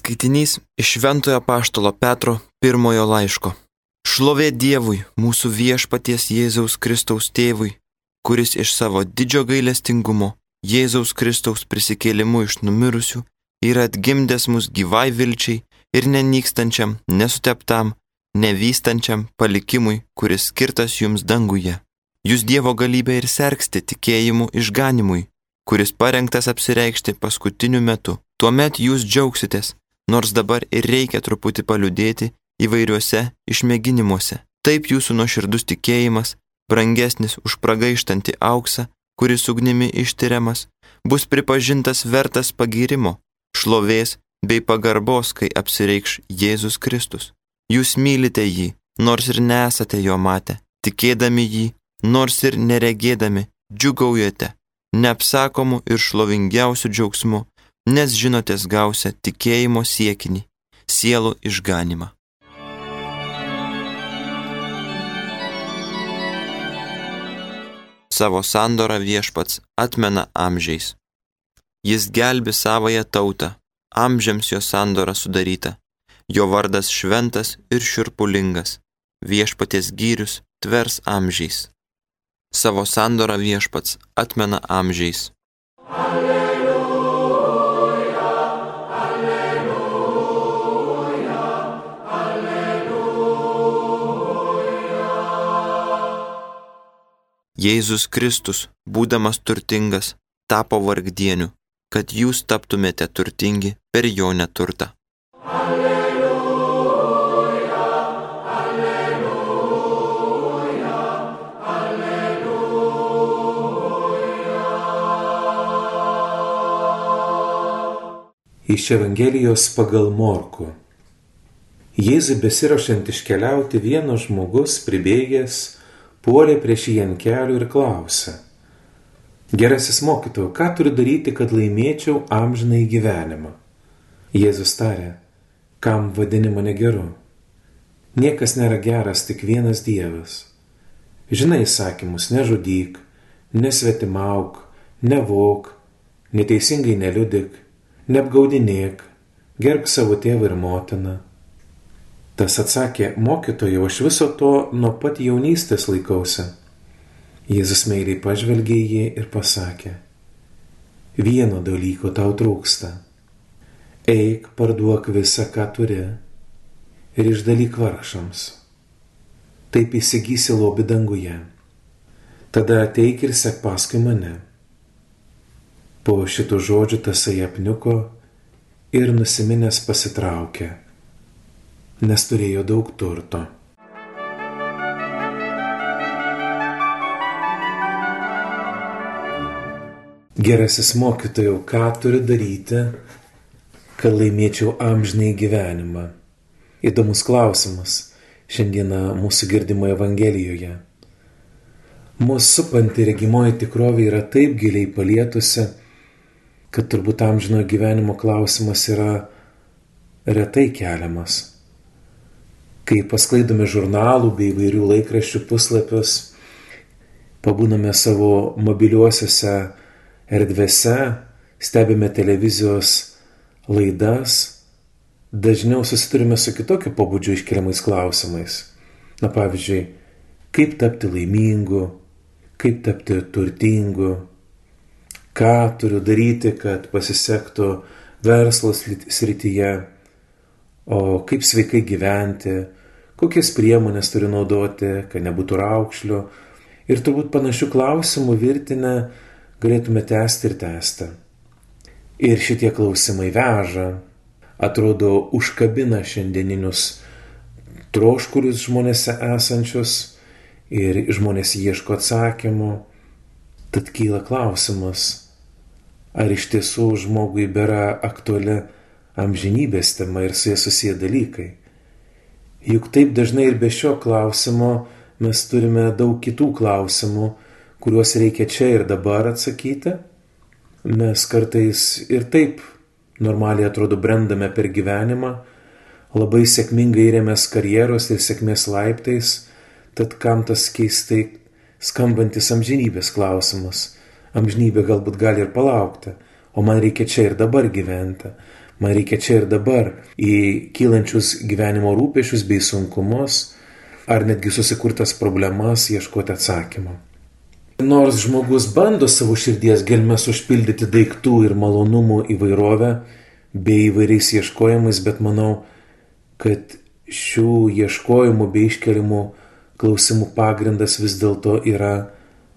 Skaitinys iš Šventojo Paštalo Petro pirmojo laiško. Šlovė Dievui, mūsų viešpaties Jėzaus Kristaus tėvui, kuris iš savo didžio gailestingumo Jėzaus Kristaus prisikėlimu iš numirusių yra atgimdęs mus gyvai vilčiai ir nenykstančiam, nesuteptam, nevystančiam palikimui, kuris skirtas jums danguje. Jūs Dievo galybę ir sergsti tikėjimu išganimui, kuris parengtas apsireikšti paskutiniu metu. Tuomet jūs džiaugsitės, nors dabar ir reikia truputį paliudėti įvairiuose išmėginimuose. Taip jūsų nuoširdus tikėjimas, brangesnis už pragaištantį auksą, kuris ugnimi ištiriamas, bus pripažintas vertas pagirimo, šlovės bei pagarbos, kai apsireikš Jėzus Kristus. Jūs mylite jį, nors ir nesate jo matę, tikėdami jį, nors ir neregėdami, džiugaujate, neapsakomu ir šlovingiausiu džiaugsmu, nes žinotės gausia tikėjimo siekinį, sielų išganimą. Savo sandorą viešpats atmena amžiais. Jis gelbi savoje tautą, amžiams jo sandora sudaryta, jo vardas šventas ir širpulingas, viešpaties gyrius tvers amžiais. Savo sandorą viešpats atmena amžiais. Alleluja. Jėzus Kristus, būdamas turtingas, tapo vargdieniu, kad jūs taptumėte turtingi per jo neturtą. Alleluja, alleluja, alleluja. Iš Evangelijos pagal Morku. Jėzui besirašant iškeliauti vienas žmogus pribėgęs puolė prieš jį ant kelių ir klausė. Gerasis mokytojau, ką turiu daryti, kad laimėčiau amžinai gyvenimą? Jėzus tarė, kam vadini mane geru? Niekas nėra geras, tik vienas Dievas. Žinai įsakymus, nežudyk, nesvetimauk, nevok, neteisingai neliudik, neapgaudinėk, gerb savo tėvą ir motiną Tas atsakė, mokytojau, aš viso to nuo pat jaunystės laikausi. Jėzus meiliai pažvelgė į jį ir pasakė, vieno dalyko tau trūksta. Eik, parduok visą, ką turi ir išdalyk vargšams. Taip įsigysi lobi danguje. Tada ateik ir sek paskui mane. Po šitų žodžių tasai apniuko ir nusiminęs pasitraukė nes turėjo daug turto. Gerasis mokytojau, ką turiu daryti, kad laimėčiau amžinai gyvenimą? Įdomus klausimas šiandieną mūsų girdimo Evangelijoje. Mūsų supanti regimoji tikrovė yra taip giliai palietusi, kad turbūt amžino gyvenimo klausimas yra retai keliamas kai pasklaidome žurnalų bei įvairių laikraščių puslapius, pabūname savo mobiliuosiuose erdvėse, stebime televizijos laidas, dažniau susidurime su kitokio pobūdžio iškeliamais klausimais. Na pavyzdžiui, kaip tapti laimingu, kaip tapti turtingu, ką turiu daryti, kad pasisektų verslo srityje, o kaip sveikai gyventi, kokias priemonės turi naudoti, kad nebūtų raukšlių. Ir turbūt panašių klausimų virtinę galėtume tęsti ir tęsti. Ir šitie klausimai veža, atrodo, užkabina šiandieninius troškulius žmonėse esančius ir žmonės ieško atsakymų. Tad kyla klausimas, ar iš tiesų žmogui bėra aktuali amžinybės tema ir su jie susiję dalykai. Juk taip dažnai ir be šio klausimo mes turime daug kitų klausimų, kuriuos reikia čia ir dabar atsakyti. Mes kartais ir taip normaliai atrodo brendame per gyvenimą, labai sėkmingai rėmės karjeros ir sėkmės laiptais, tad kam tas keistai skambantis amžinybės klausimas. Amžinybė galbūt gali ir palaukti, o man reikia čia ir dabar gyventi. Man reikia čia ir dabar į kylančius gyvenimo rūpešius bei sunkumus, ar netgi susikurtas problemas ieškoti atsakymą. Nors žmogus bando savo širdies gelmes užpildyti daiktų ir malonumų įvairovę bei įvairiais ieškojimais, bet manau, kad šių ieškojimų bei iškelimų klausimų pagrindas vis dėlto yra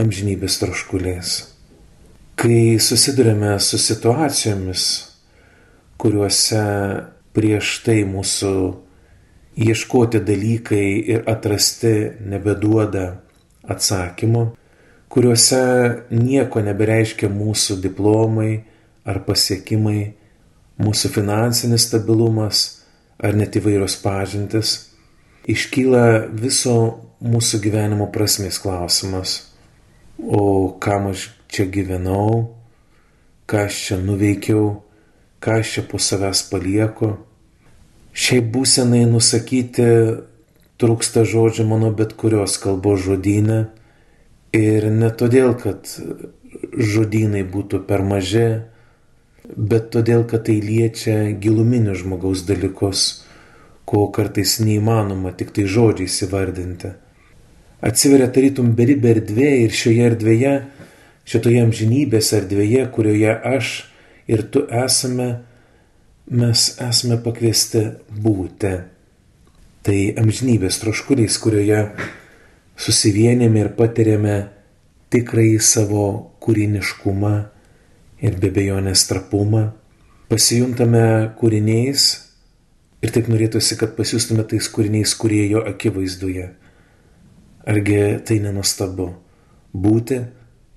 amžinybės troškulės. Kai susidurime su situacijomis, kuriuose prieš tai mūsų ieškoti dalykai ir atrasti nebeduoda atsakymo, kuriuose nieko nebereiškia mūsų diplomai ar pasiekimai, mūsų finansinis stabilumas ar net įvairios pažintis, iškyla viso mūsų gyvenimo prasmės klausimas. O kam aš čia gyvenau, ką aš čia nuveikiau, ką aš čia po savęs palieku. Šiai būsenai nusakyti trūksta žodžių mano bet kurios kalbos žodynė ir ne todėl, kad žodynai būtų per maži, bet todėl, kad tai liečia giluminius žmogaus dalykus, ko kartais neįmanoma tik tai žodžiais įvardinti. Atsiveria tarytum beribė erdvė ir šioje erdvėje šitoje amžinybės erdvėje, kurioje aš ir tu esame, mes esame pakviesti būti. Tai amžinybės troškulys, kurioje susivienėme ir patiriame tikrai savo kūriniškumą ir be bejonės trapumą, pasijuntame kūriniais ir taip norėtųsi, kad pasijustume tais kūriniais kuriejo akivaizdoje. Argi tai nenustabu būti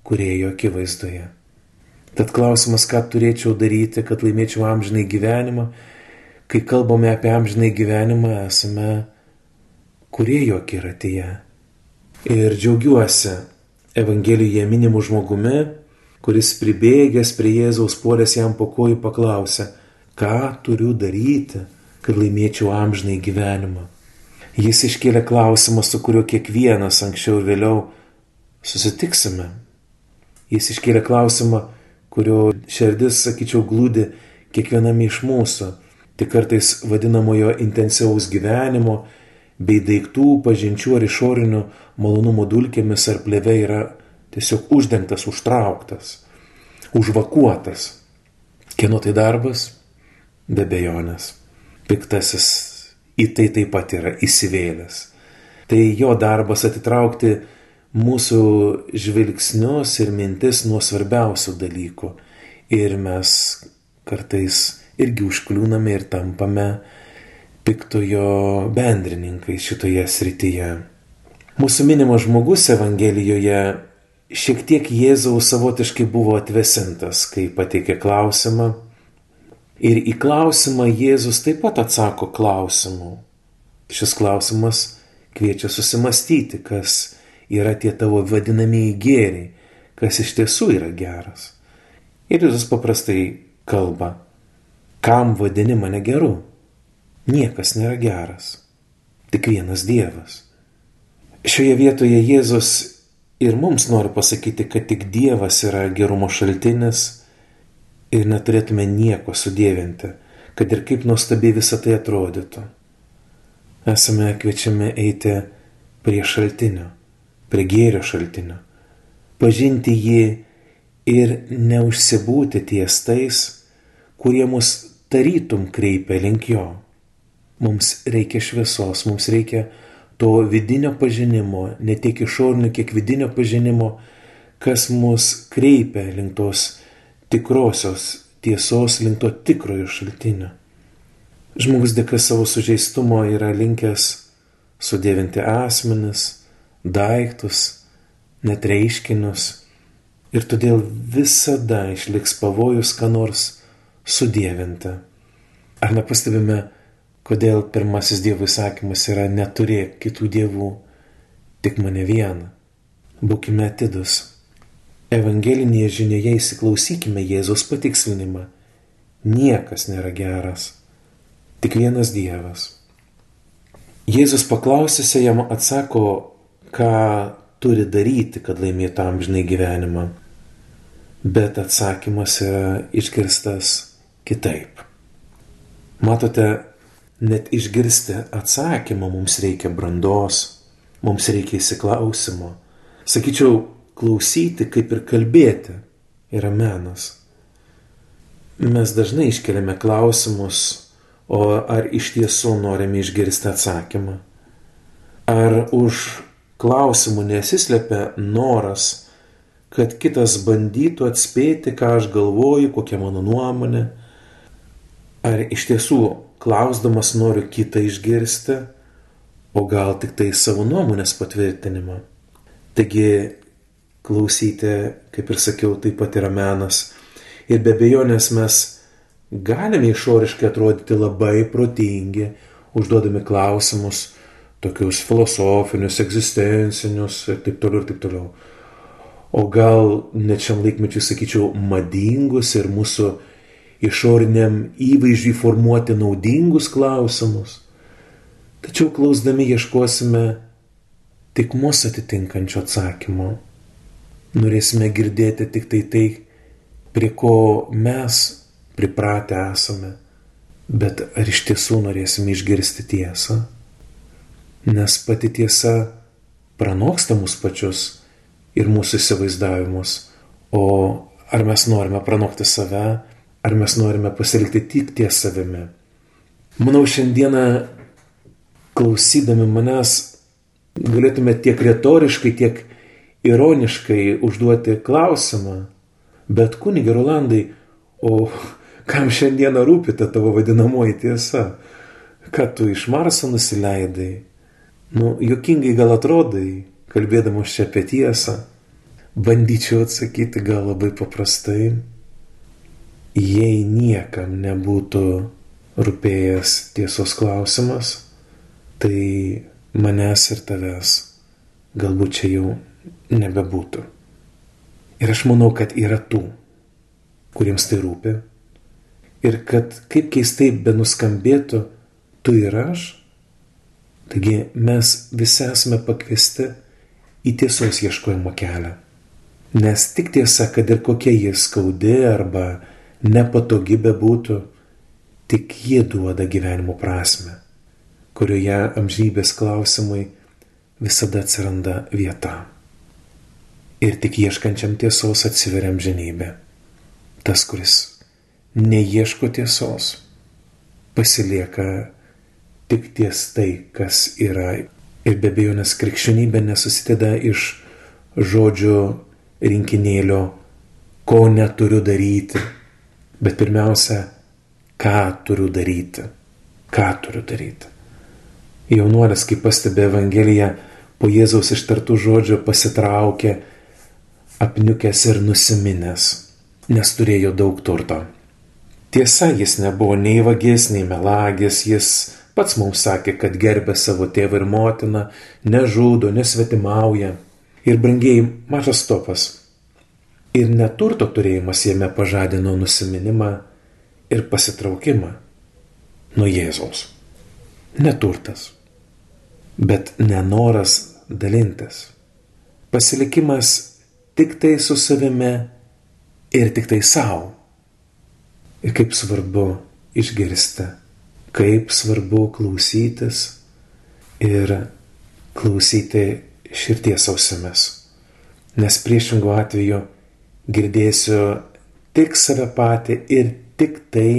kurėjo akivaizdoje. Tad klausimas, ką turėčiau daryti, kad laimėčiau amžinai gyvenimą, kai kalbame apie amžinai gyvenimą, esame kurėjo akiratyje. Ir džiaugiuosi Evangelijoje minimu žmogumi, kuris pribėgęs prie Jėzaus puolės jam po kojų paklausė, ką turiu daryti, kad laimėčiau amžinai gyvenimą. Jis iškėlė klausimą, su kuriuo kiekvienas anksčiau ir vėliau susitiksime Jis iškėlė klausimą, kurio širdis, sakyčiau, glūdi kiekviename iš mūsų, tik kartais vadinamojo intensyvaus gyvenimo bei daiktų, pažinčių ar išorinių malonumų dulkėmis ar plėve yra tiesiog uždengtas, užtrauktas, užvakuotas. Kieno tai darbas? Be bejonės. Piktasis į tai taip pat yra įsivėlęs. Tai jo darbas atitraukti mūsų žvilgsnius ir mintis nuo svarbiausių dalykų. Ir mes kartais irgi užkliūname ir tampame piktojo bendrininkai šitoje srityje. Mūsų minimas žmogus Evangelijoje šiek tiek Jėzaus savotiškai buvo atvesintas, kai pateikė klausimą. Ir į klausimą Jėzus taip pat atsako klausimu. Šis klausimas kviečia susimastyti, kas yra tie tavo vadinamieji gėriai, kas iš tiesų yra geras. Ir Jėzus paprastai kalba, kam vadini mane geru? Niekas nėra geras, tik vienas Dievas. Šioje vietoje Jėzus ir mums nori pasakyti, kad tik Dievas yra gerumo šaltinis ir neturėtume nieko sudėvinti, kad ir kaip nuostabiai visą tai atrodytų. Esame kviečiami eiti prie šaltinio prie gėrio šaltinio, pažinti jį ir neužsibūti ties tais, kurie mus tarytum kreipia link jo. Mums reikia šviesos, mums reikia to vidinio pažinimo, ne tiek išorinio, kiek vidinio pažinimo, kas mus kreipia link tos tikrosios tiesos, link to tikrojo šaltinio. Žmogus dėka savo sužeistumo yra linkęs sudėvinti asmenis, daiktus, net reiškinius ir todėl visada išliks pavojus, ką nors sudėvinti. Ar nepastebime, kodėl pirmasis Dievo įsakymas yra neturėk kitų dievų, tik mane vieną. Būkime atidus. Evangelinėje žinioje įsiklausykime Jėzaus patikslinimą. Niekas nėra geras, tik vienas Dievas. Jėzus paklausęs jam atsako, ką turi daryti, kad laimėtų amžinai gyvenimą. bet atsakymas yra išgirstas kitaip. Matote, net išgirsti atsakymą mums reikia brandos, mums reikia įsiklausimo. Sakyčiau, klausyti kaip ir kalbėti yra menas. Mes dažnai iškeliame klausimus, o ar iš tiesų norime išgirsti atsakymą? Ar už klausimų nesislepia noras, kad kitas bandytų atspėti, ką aš galvoju, kokia mano nuomonė? Ar iš tiesų klausdamas noriu kitą išgirsti, o gal tik tai savo nuomonės patvirtinimą? Taigi klausyti, kaip ir sakiau, taip pat yra menas. Ir be abejonės mes galime išoriškai atrodyti labai protingi, užduodami klausimus, tokius filosofinius, egzistencinius ir taip toliau ir taip toliau. O gal net šiam laikmečiui sakyčiau madingus ir mūsų išoriniam įvaizdžiui formuoti naudingus klausimus. Tačiau klausdami ieškosime tik mūsų atitinkančio atsakymo. Norėsime girdėti tik tai tai, prie ko mes pripratę esame, bet ar iš tiesų norėsime išgirsti tiesą? Nes pati tiesa pranoksta mus pačius ir mūsų įsivaizdavimus, o ar mes norime pranokti save, ar mes norime pasilikti tik ties savimi. Manau, šiandieną klausydami manęs galėtume tiek retoriškai, tiek ironiškai užduoti klausimą, bet kunigi Rolandai, o kam šiandieną rūpi ta tavo vadinamoji tiesa? Kad tu iš Marso nusileidai? Nu, jokingai gal atrodai, kalbėdamas čia apie tiesą. Bandyčiau atsakyti gal labai paprastai. Jei niekam nebūtų rūpėjęs tiesos klausimas, tai manęs ir tavęs galbūt čia jau nebebūtų. Ir aš manau, kad yra tų, kuriems tai rūpi. Ir kad kaip keistai benuskambėtų, tu ir aš, taigi mes visi esame pakviesti į tiesos ieškojimo kelią. Nes tik tiesa, kad ir kokia jie skaudi arba nepatogi bebūtų, tik jie duoda gyvenimo prasme kurioje amžybės klausimui visada atsiranda vieta. Ir tik ieškančiam tiesos atsiveria amžinybė. Tas, kuris neieško tiesos, pasilieka tik ties tai, kas yra. Ir be abejo, nes krikščionybė nesusideda iš žodžių rinkinėlio, ko neturiu daryti, bet pirmiausia, ką turiu daryti. Ką turiu daryti. Jaunuolis, kaip pastebi Evangelija, po Jėzaus ištartų žodžių pasitraukė, apniukęs ir nusiminęs, nes turėjo daug turto. Tiesa, jis nebuvo nei vagis, nei melagis, jis pats mums sakė, kad gerbė savo tėvą ir motiną, nežudo, nesvetimauja. Ir brangiai mažas topas. Ir neturto turėjimas jame pažadino nusiminimą ir pasitraukimą nuo Jėzaus. Neturtas bet nenoras dalintis. Pasilikimas tik tai su savimi ir tik tai savo. Ir kaip svarbu išgirsti, kaip svarbu klausytis ir klausyti širties ausimis. Nes priešingų atveju girdėsiu tik save patį ir tik tai,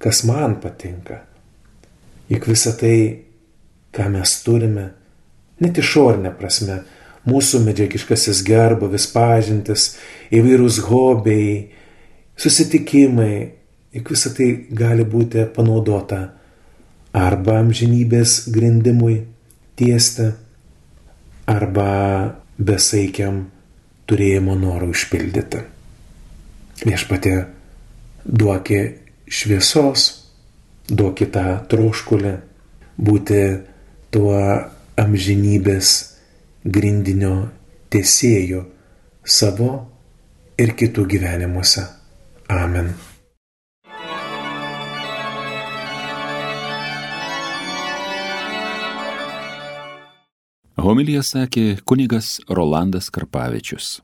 kas man patinka. Juk visa tai ką mes turime, net išorinė prasme, mūsų medžiagiškasis gerbovis pažintis, įvairūs hobiai, susitikimai, juk visa tai gali būti panaudota arba amžinybės grindimui tiesti, arba besaikiam turėjimo norų užpildyti. Viešpatė duokė šviesos, duokė tą troškulį būti tuo amžinybės grindinio tiesėjų savo ir kitų gyvenimuose. Amen. Homilija sakė kunigas Rolandas Karpavičius.